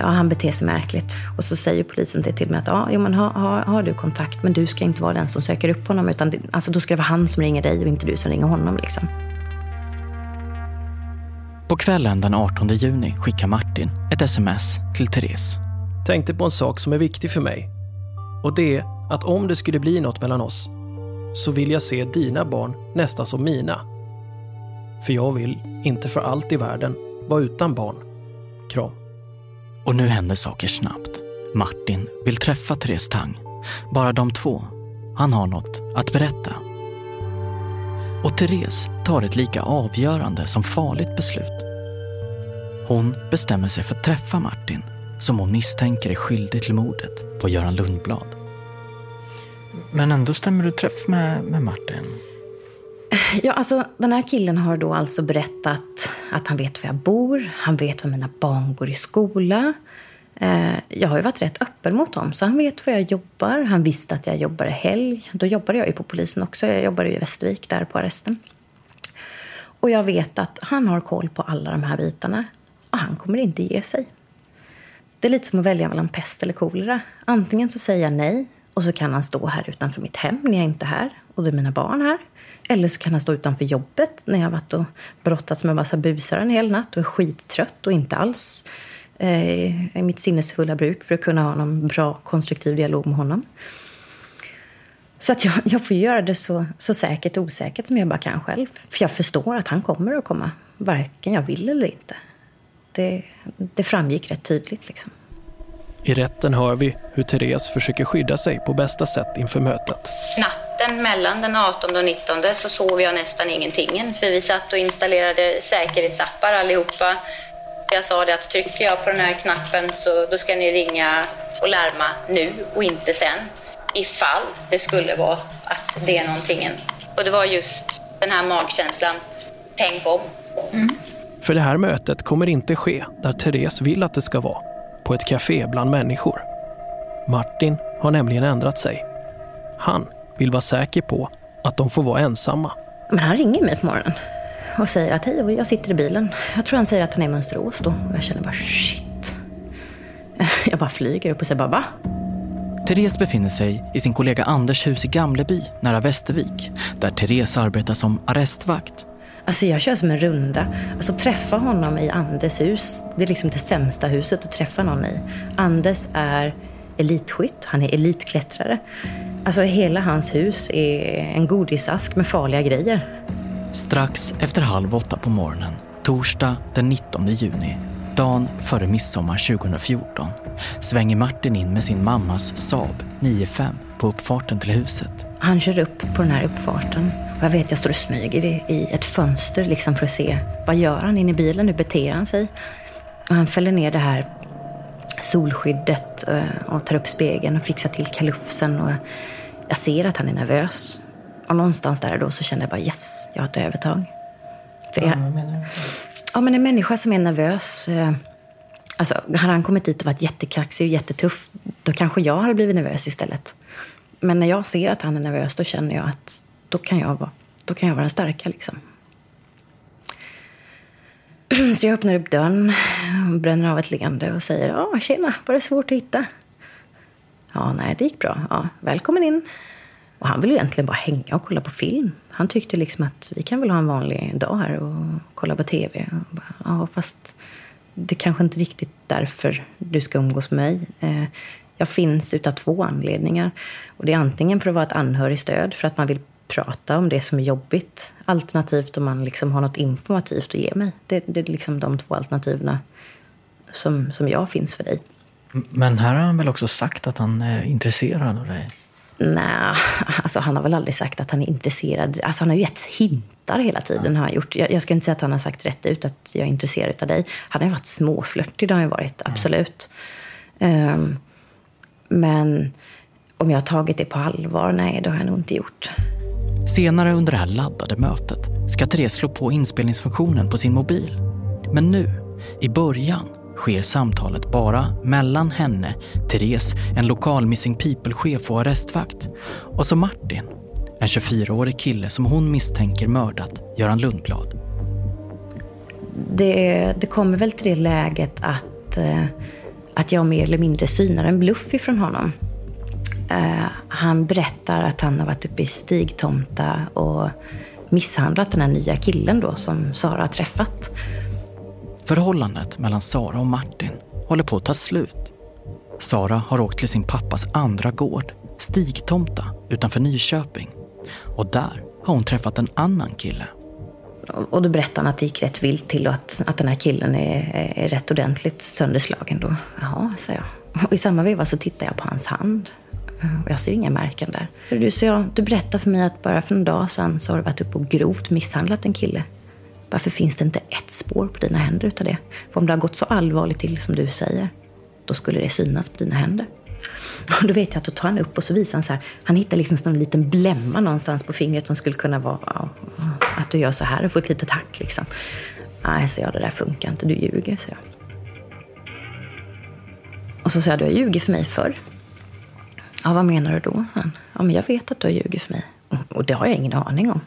ja, han beter sig märkligt. Och så säger polisen det till mig att ja, jo, men har, har, har du kontakt, men du ska inte vara den som söker upp honom. Utan det, alltså, då ska det vara han som ringer dig och inte du som ringer honom. Liksom. På kvällen den 18 juni skickar Martin ett sms till Therese. Tänkte på en sak som är viktig för mig. Och det är att om det skulle bli något mellan oss så vill jag se dina barn nästan som mina. För jag vill inte för allt i världen vara utan barn. Kram. Och nu händer saker snabbt. Martin vill träffa Therese Tang. Bara de två. Han har något att berätta. Och Therese tar ett lika avgörande som farligt beslut. Hon bestämmer sig för att träffa Martin som hon misstänker är skyldig till mordet på Göran Lundblad. Men ändå stämmer du träff med, med Martin? Ja, alltså, den här killen har då alltså berättat att han vet var jag bor, han vet var mina barn går i skola. Eh, jag har ju varit rätt öppen mot honom, så han vet var jag jobbar. Han visste att jag jobbar i helg. Då jobbade jag ju på polisen också. Jag jobbade i Västervik, där på arresten. Och jag vet att han har koll på alla de här bitarna. Och han kommer inte ge sig. Det är lite som att välja mellan pest eller kolera. Antingen så säger jag nej och så kan han stå här utanför mitt hem när jag inte är här. Och det är mina barn här. Eller så kan han stå utanför jobbet när jag har varit och brottats med en massa busar en hel natt och är skittrött och inte alls eh, i mitt sinnesfulla bruk för att kunna ha någon bra konstruktiv dialog med honom. Så att jag, jag får göra det så, så säkert och osäkert som jag bara kan själv. För jag förstår att han kommer att komma, varken jag vill eller inte. Det, det framgick rätt tydligt liksom. I rätten hör vi hur Therese försöker skydda sig på bästa sätt inför mötet. Natten mellan den 18 och 19 så sov jag nästan ingenting. För vi satt och installerade säkerhetsappar allihopa. Jag sa det att trycker jag på den här knappen så då ska ni ringa och larma nu och inte sen. Ifall det skulle vara att det är någonting. Och det var just den här magkänslan. Tänk om. För det här mötet kommer inte ske där Therese vill att det ska vara. På ett café bland människor. Martin har nämligen ändrat sig. Han vill vara säker på att de får vara ensamma. Men han ringer mig på morgonen och säger att hej, jag sitter i bilen. Jag tror han säger att han är i Mönsterås då. Och jag känner bara shit. Jag bara flyger upp och säger bara va? Therese befinner sig i sin kollega Anders hus i Gamleby nära Västervik där Therese arbetar som arrestvakt. Alltså jag kör som en runda. Alltså träffa honom i Andes hus, det är liksom det sämsta huset att träffa någon i. Andes är elitskytt, han är elitklättrare. Alltså hela hans hus är en godisask med farliga grejer. Strax efter halv åtta på morgonen, torsdag den 19 juni, dagen före midsommar 2014, svänger Martin in med sin mammas Saab 95 på uppfarten till huset. Han kör upp på den här uppfarten. Och jag vet, jag står och smyger i ett fönster liksom för att se vad gör han inne i bilen, hur beter han sig? Och han fäller ner det här solskyddet eh, och tar upp spegeln och fixar till kalufsen. Och jag ser att han är nervös. Och någonstans där då så känner jag bara yes, jag har ett övertag. För jag, ja, men en människa som är nervös. Eh, alltså, hade han kommit dit och varit jättekaxig och jättetuff, då kanske jag hade blivit nervös istället. Men när jag ser att han är nervös, då känner jag att då kan jag vara, då kan jag vara den starka. Liksom. Så jag öppnar upp dörren, bränner av ett leende och säger ja, tjena, var det svårt att hitta? Ja, nej, det gick bra. Ja, välkommen in. Och han ville egentligen bara hänga och kolla på film. Han tyckte liksom att vi kan väl ha en vanlig dag här och kolla på tv. Och bara, ja, fast det kanske inte riktigt därför du ska umgås med mig. Eh, jag finns utav två anledningar. Och det är antingen för att vara ett anhörigstöd, för att man vill prata om det som är jobbigt. Alternativt om man liksom har något informativt att ge mig. Det, det är liksom de två alternativen som, som jag finns för dig. Men här har han väl också sagt att han är intresserad av dig? Nej, alltså han har väl aldrig sagt att han är intresserad. Alltså han har ju gett hintar hela tiden. Har han gjort. Jag, jag ska inte säga att han har sagt rätt ut att jag är intresserad av dig. Han har ju varit småflörtig, det har han varit, absolut. Mm. Um, men om jag har tagit det på allvar? Nej, det har jag nog inte gjort. Senare under det här laddade mötet ska Therese slå på inspelningsfunktionen på sin mobil. Men nu, i början, sker samtalet bara mellan henne, Therese, en lokal Missing People-chef och arrestvakt, och så Martin, en 24-årig kille som hon misstänker mördat Göran Lundblad. Det, det kommer väl till det läget att, eh, att jag mer eller mindre synar en bluff ifrån honom. Uh, han berättar att han har varit uppe i Stigtomta och misshandlat den här nya killen då som Sara har träffat. Förhållandet mellan Sara och Martin håller på att ta slut. Sara har åkt till sin pappas andra gård, Stigtomta, utanför Nyköping. Och där har hon träffat en annan kille. Och då berättar han att det gick rätt vilt till och att, att den här killen är, är rätt ordentligt sönderslagen då. Jaha, sa jag. Och i samma veva så tittar jag på hans hand. Och jag ser inga märken där. Du, så jag, du berättar för mig att bara för en dag sedan så har du varit uppe och grovt misshandlat en kille. Varför finns det inte ett spår på dina händer utav det? För om det har gått så allvarligt till som du säger, då skulle det synas på dina händer. Och då vet jag att då tar han upp och så visar han så här. Han hittar liksom en liten blämma någonstans på fingret som skulle kunna vara att du gör så här och får ett litet hack liksom. Nej, säger jag, det där funkar inte. Du ljuger, säger jag. Och så sa jag, du har ljugit för mig förr. Ja, vad menar du då? Ja, men jag vet att du har ljugit för mig. Och det har jag ingen aning om.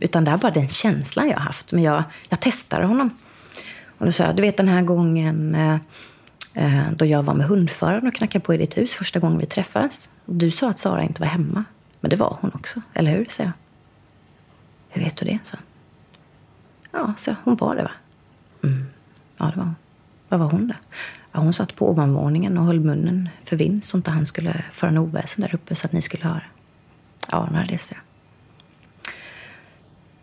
Utan det är bara den känslan jag har haft. Men jag, jag testade honom. Och då sa jag, du vet den här gången eh, eh då jag var med hundföraren och knackade på i ditt hus första gången vi träffades. Och du sa att Sara inte var hemma. Men det var hon också, eller hur? sa jag. Hur vet du det? sa Ja, så hon var det va? Mm. Ja, det var hon. Vad var hon då? Ja, hon satt på ovanvåningen och höll munnen för vind så inte han skulle föra en oväsen där uppe så att ni skulle höra. Ja, nej, det ser jag.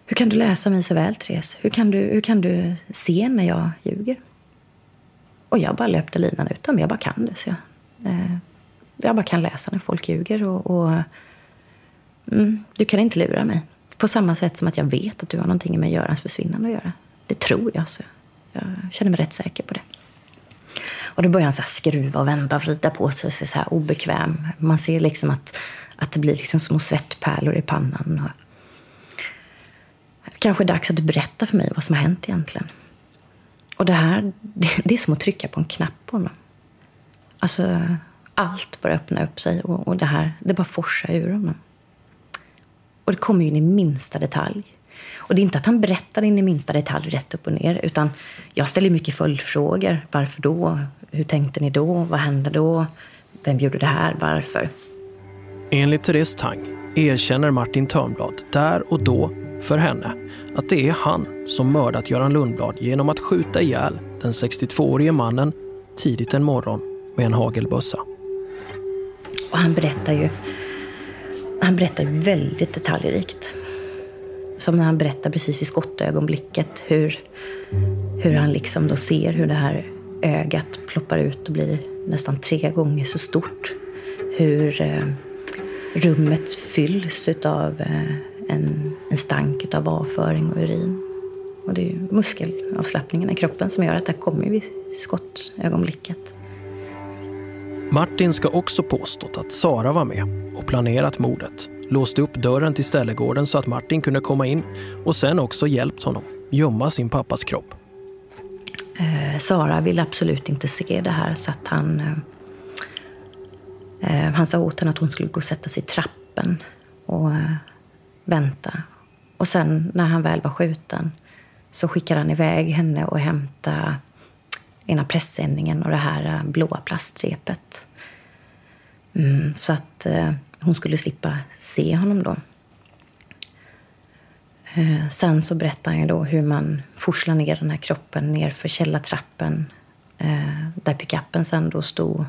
Hur kan du läsa mig så väl, Therese? Hur kan du, hur kan du se när jag ljuger? Och jag bara löpte linan ut dem. Jag bara kan det. Så jag, eh, jag bara kan läsa när folk ljuger. Och, och mm, du kan inte lura mig. På samma sätt som att jag vet att du har någonting med Görans försvinnande att göra. Det tror jag. Så jag känner mig rätt säker på det. Och då börjar han så skruva och vända och vrida på sig och se så här obekväm. Man ser liksom att, att det blir liksom små svettpärlor i pannan. Och kanske är dags att du berättar för mig vad som har hänt egentligen. Och det här, det är som att trycka på en knapp på honom. Alltså, allt börjar öppna upp sig och, och det här, det bara forsar ur honom. Och det kommer ju in i minsta detalj. Och det är inte att han berättar in i minsta detalj rätt upp och ner, utan jag ställer mycket följdfrågor. Varför då? Hur tänkte ni då? Vad hände då? Vem gjorde det här? Varför? Enligt Therese Tang erkänner Martin Törnblad där och då för henne att det är han som mördat Göran Lundblad genom att skjuta ihjäl den 62-årige mannen tidigt en morgon med en hagelbössa. Och han berättar ju han berättar ju väldigt detaljrikt. Som när han berättar precis vid skottögonblicket hur, hur han liksom då ser hur det här ögat ploppar ut och blir nästan tre gånger så stort. Hur, eh, rummet fylls av eh, en, en stank av avföring och urin. Och det är muskelavslappningen i kroppen som gör att det kommer vid skottögonblicket. Martin ska också påstått att Sara var med och planerat mordet. Låste upp dörren till ställegården så att Martin kunde komma in och sen också hjälpt honom gömma sin pappas kropp. Eh, Sara ville absolut inte se det här så att han, eh, eh, han sa åt henne att hon skulle gå och sätta sig i trappen och eh, vänta. Och sen när han väl var skjuten så skickade han iväg henne och hämtade ena pressändningen och det här eh, blåa plastrepet. Mm, så att eh, hon skulle slippa se honom då. Eh, sen så berättar han ju då hur man forslar ner den här kroppen ner för källartrappen eh, där pickuppen sen då stod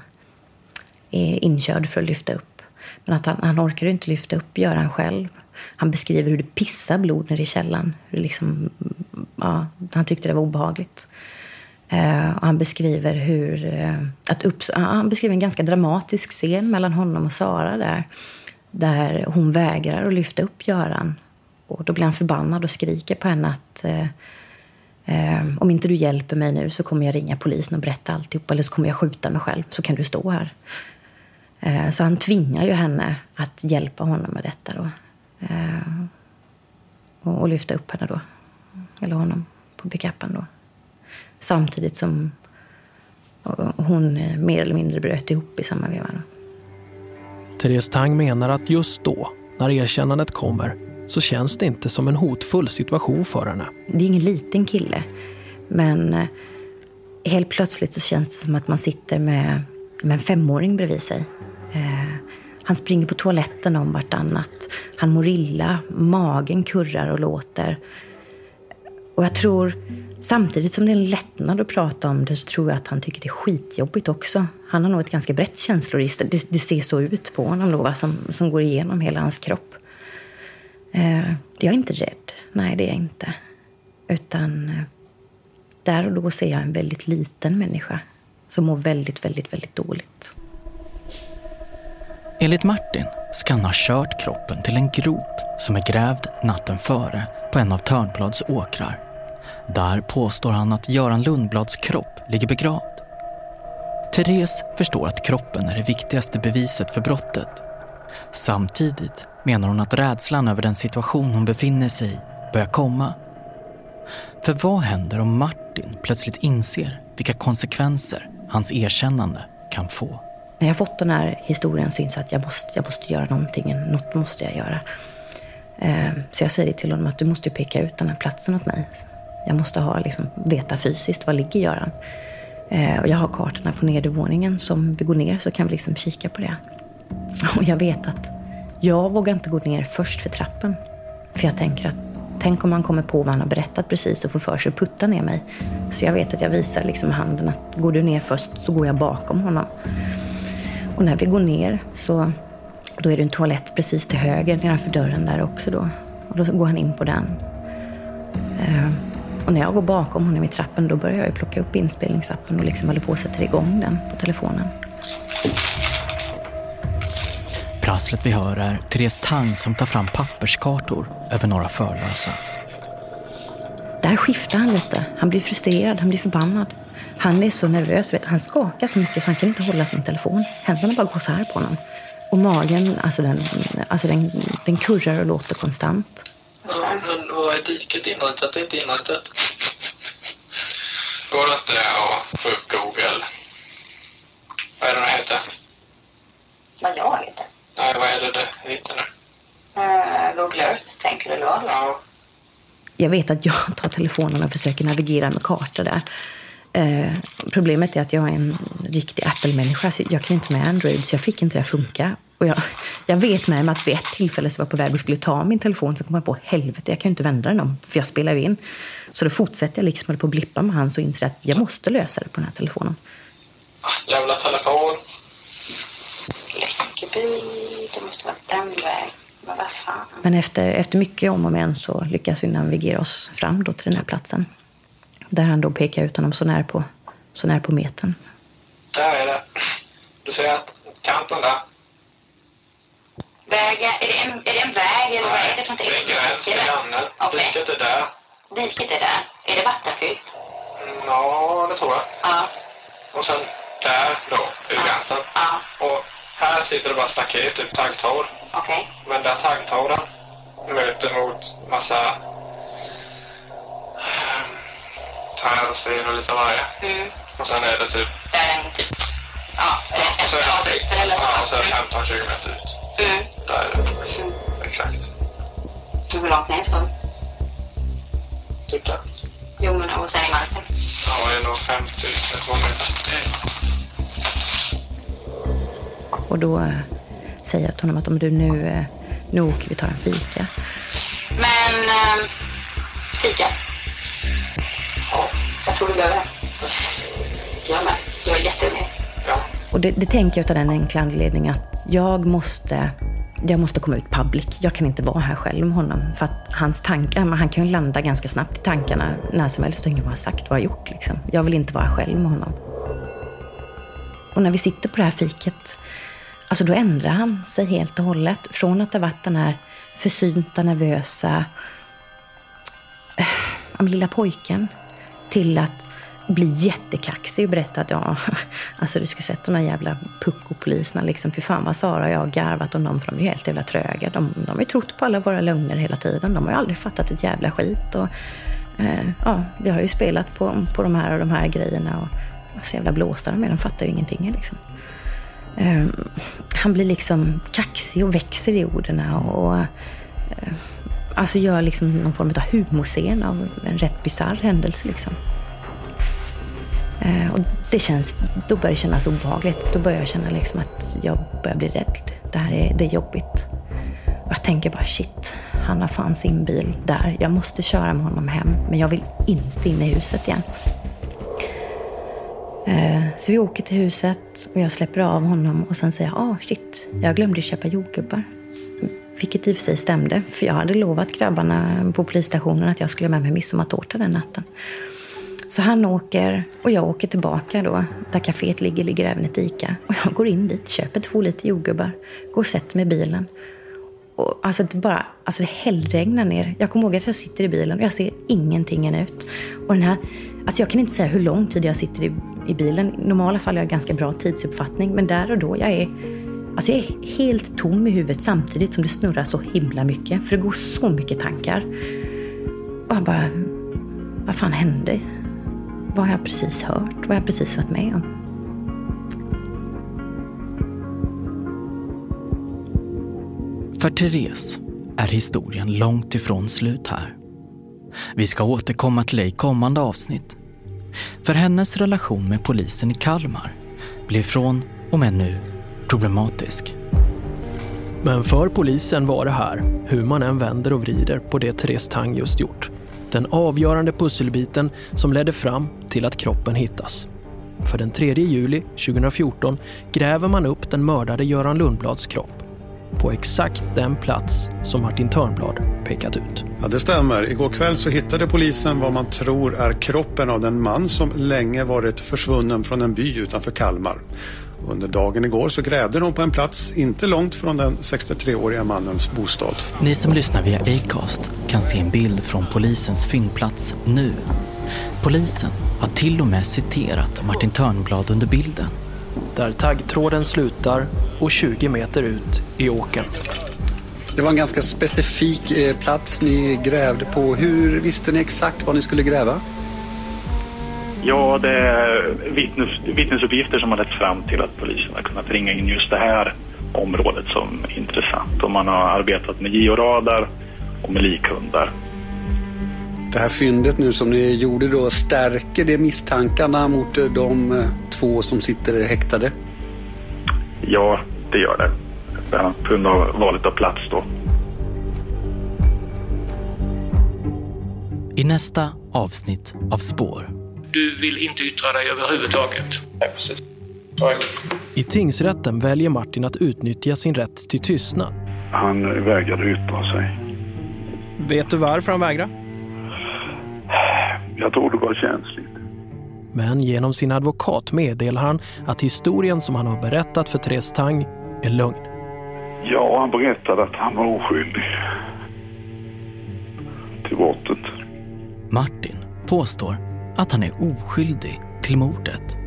eh, inkörd för att lyfta upp. Men att han, han orkar inte lyfta upp Göran själv. Han beskriver hur det pissar blod nere i källaren. liksom, ja, han tyckte det var obehagligt. Uh, han beskriver hur... Uh, att upp, uh, han beskriver en ganska dramatisk scen mellan honom och Sara där. Där hon vägrar att lyfta upp Göran. Och då blir han förbannad och skriker på henne att eh, eh, om inte du hjälper mig nu så kommer jag ringa polisen och berätta alltihop. Eller så kommer jag skjuta mig själv, så kan du stå här. Eh, så han tvingar ju henne att hjälpa honom med detta då. och, och lyfta upp henne då. Eller honom på pickupen. då. Samtidigt som hon mer eller mindre bröt ihop i samma veva. Therese Tang menar att just då, när erkännandet kommer, så känns det inte som en hotfull situation för henne. Det är ingen liten kille, men eh, helt plötsligt så känns det som att man sitter med, med en femåring bredvid sig. Eh, han springer på toaletten om vartannat. Han mår illa, magen kurrar och låter. Och jag tror, samtidigt som det är en lättnad att prata om det, så tror jag att han tycker det är skitjobbigt också. Han har nog ett ganska brett känsloregister. Det, det ser så ut på honom då, va, som, som går igenom hela hans kropp. Eh, jag är inte rädd. Nej, det är jag inte. Utan eh, där och då ser jag en väldigt liten människa som mår väldigt, väldigt, väldigt dåligt. Enligt Martin ska han ha kört kroppen till en grot som är grävd natten före på en av Törnblads åkrar. Där påstår han att Göran Lundblads kropp ligger begravd. Therese förstår att kroppen är det viktigaste beviset för brottet. Samtidigt menar hon att rädslan över den situation hon befinner sig i börjar komma. För vad händer om Martin plötsligt inser vilka konsekvenser hans erkännande kan få? När jag fått den här historien så inser jag att jag måste, jag måste göra någonting. Något måste jag göra. Eh, så jag säger till honom att du måste peka ut den här platsen åt mig. Jag måste ha, liksom, veta fysiskt, var ligger Göran? Eh, och jag har kartorna på nedervåningen, så om vi går ner så kan vi liksom kika på det. Och jag vet att jag vågar inte gå ner först för trappen. För jag tänker att tänk om han kommer på vad han har berättat precis och får för sig att putta ner mig. Så jag vet att jag visar liksom handen att går du ner först så går jag bakom honom. Och när vi går ner så då är det en toalett precis till höger nedanför dörren där också då. Och då går han in på den. Ehm, och när jag går bakom honom i trappen då börjar jag plocka upp inspelningsappen och liksom håller på att sätta igång den på telefonen. Prasslet vi hör är Therese Tang som tar fram papperskartor över några förlösa. Där skiftar han lite. Han blir frustrerad, han blir förbannad. Han är så nervös, vet, han skakar så mycket så han kan inte hålla sin telefon. Händerna bara går så här på honom. Och magen, alltså den, alltså den, den kurrar och låter konstant. Men vad är diket inrutat? Det är inte inrutat. Går det inte att få upp Google? Vad är det det heter? Vad jag heter? Nej, vad är det det heter nu? Google Earth, tänker du då? Ja. Jag vet att jag tar telefonen och försöker navigera med kartor där. Eh, problemet är att jag är en riktig Apple-människa. Så jag kan inte med Android, så jag fick inte det att funka. Och jag, jag vet med mig att vid ett tillfälle så var jag på väg och skulle ta min telefon så kom jag på helvete, jag kan ju inte vända den om, för jag spelar ju in. Så då fortsätter jag liksom på att blippa med hans och inser att jag måste lösa det på den här telefonen. Jävla telefon. Läckeby, det måste vara den vägen. Men vad fan. Men efter, efter mycket om och men så lyckas vi navigera oss fram då till den här platsen. Där han då pekar ut honom så när på, så när på metern. Där är det. Du ser kanten där. Vägar, är det en, är det en väg eller vad är det för någonting? Det är gräns till grannen. Okej. Diket är där. Diket är där. Är det vattenfyllt? Ja, det tror jag. Ja. Och sen där då, är gränsen. Och här sitter det bara staket, typ taggtråd. Okej. Men där taggtråden möter mot massa eh, träd och sten och lite varje. Mm. Och sen är det typ... Där är en typ... Ja, det en och 50 avbryter eller så? Ja, och det 15-20 meter ut. Mm. Där är det. Exakt. Hur långt ner ifrån? Typ där. Jo, men och sen i marken. Ja, det är nog 50 2 meter. Och då eh, säger jag till honom att om du nu, eh, nu åker vi tar en fika. Men... Ähm, fika? Ja, jag tror du behöver det. Jag med. Jag är jätteunnig. Och det, det tänker jag av den enkla anledningen att jag måste, jag måste komma ut public. Jag kan inte vara här själv med honom. För att hans tankar, han kan ju landa ganska snabbt i tankarna när som helst och ingen har sagt vad jag har gjort. Liksom. Jag vill inte vara själv med honom. Och när vi sitter på det här fiket, alltså då ändrar han sig helt och hållet. Från att ha varit den här försynta, nervösa äh, lilla pojken till att bli jättekaxig och berätta att ja, alltså du skulle sett de här jävla pucko-poliserna liksom. För fan vad Sara och jag har garvat om dem för de är helt jävla tröga. De, de har ju trott på alla våra lögner hela tiden. De har ju aldrig fattat ett jävla skit. Och, eh, ja, vi har ju spelat på, på de här och de här grejerna och så jävla blåsta de är. De fattar ju ingenting liksom. Eh, han blir liksom kaxig och växer i orden och, eh, alltså gör liksom någon form av humorscen av en rätt bisarr händelse liksom. Eh, och det känns, då börjar det kännas obehagligt. Då börjar jag känna liksom att jag börjar bli rädd. Det här är, det är jobbigt. Och jag tänker bara shit, han har fan sin bil där. Jag måste köra med honom hem, men jag vill inte in i huset igen. Eh, så vi åker till huset och jag släpper av honom och sen säger jag, ah shit, jag glömde köpa jordgubbar. Vilket i och för sig stämde, för jag hade lovat grabbarna på polisstationen att jag skulle med mig midsommartårta den natten. Så han åker och jag åker tillbaka då, där kaféet ligger, ligger även ett Ica. Och jag går in dit, köper två liter jordgubbar, går och sätter mig i bilen. Och alltså det bara, alltså det hällregnar ner. Jag kommer ihåg att jag sitter i bilen och jag ser ingenting än ut. Och den här, alltså jag kan inte säga hur lång tid jag sitter i, i bilen. I normala fall har jag ganska bra tidsuppfattning, men där och då, jag är, alltså jag är helt tom i huvudet samtidigt som det snurrar så himla mycket. För det går så mycket tankar. Och jag bara, vad fan hände? Vad har jag precis hört? Vad har jag precis varit med om? För Therese är historien långt ifrån slut här. Vi ska återkomma till det i kommande avsnitt. För hennes relation med polisen i Kalmar blir från och med nu problematisk. Men för polisen var det här, hur man än vänder och vrider på det Therese Tang just gjort, den avgörande pusselbiten som ledde fram till att kroppen hittas. För den 3 juli 2014 gräver man upp den mördade Göran Lundblads kropp på exakt den plats som Martin Törnblad pekat ut. Ja, det stämmer. Igår kväll så hittade polisen vad man tror är kroppen av den man som länge varit försvunnen från en by utanför Kalmar. Under dagen igår så grävde de på en plats inte långt från den 63-åriga mannens bostad. Ni som lyssnar via Acast kan se en bild från polisens fyndplats nu. Polisen har till och med citerat Martin Törnblad under bilden. Där taggtråden slutar och 20 meter ut i åkern. Det var en ganska specifik eh, plats ni grävde på. Hur visste ni exakt vad ni skulle gräva? Ja, det är vittnes, vittnesuppgifter som har lett fram till att polisen har kunnat ringa in just det här området som intressant. Och man har arbetat med georadar och med likhundar. Det här fyndet nu som ni gjorde då, stärker det misstankarna mot eh, de eh, två som sitter häktade? Ja, det gör det. På grund av valet av plats då. I nästa avsnitt av Spår Du vill inte yttra dig överhuvudtaget. Nej, precis. I tingsrätten väljer Martin att utnyttja sin rätt till tystnad. Han vägrade yttra sig. Vet du varför han vägrar? Jag tror det var känsligt. Men genom sin advokat meddelar han att historien som han har berättat för Therese Tang är lögn. Ja, han berättade att han var oskyldig till brottet. Martin påstår att han är oskyldig till mordet.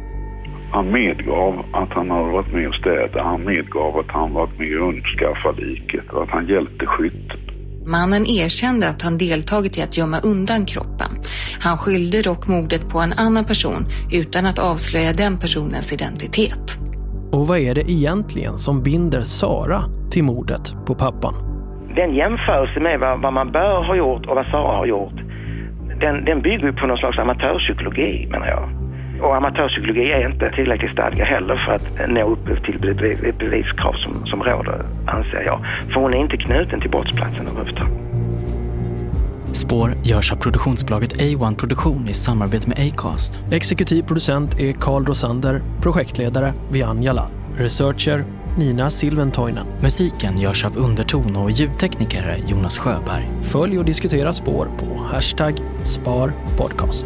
Han medgav att han hade varit med och städat. Han medgav att han varit med och undskaffat liket och att han hjälpte skytten. Mannen erkände att han deltagit i att gömma undan kroppen. Han skyllde dock mordet på en annan person utan att avslöja den personens identitet. Och vad är det egentligen som binder Sara till mordet på pappan? Den jämförelse med vad, vad man bör ha gjort och vad Sara har gjort, den, den bygger på någon slags amatörpsykologi menar jag. Och amatörpsykologi är inte tillräckligt stadga heller för att nå upp till det beviskrav som, som råder, anser jag. För hon är inte knuten till brottsplatsen överhuvudtaget. Spår görs av produktionsbolaget A1 Produktion i samarbete med Acast. Exekutiv producent är Carl Rosander, projektledare Vian Jalal, researcher Nina Silventoinen. Musiken görs av Underton och ljudtekniker Jonas Sjöberg. Följ och diskutera spår på hashtag sparpodcast.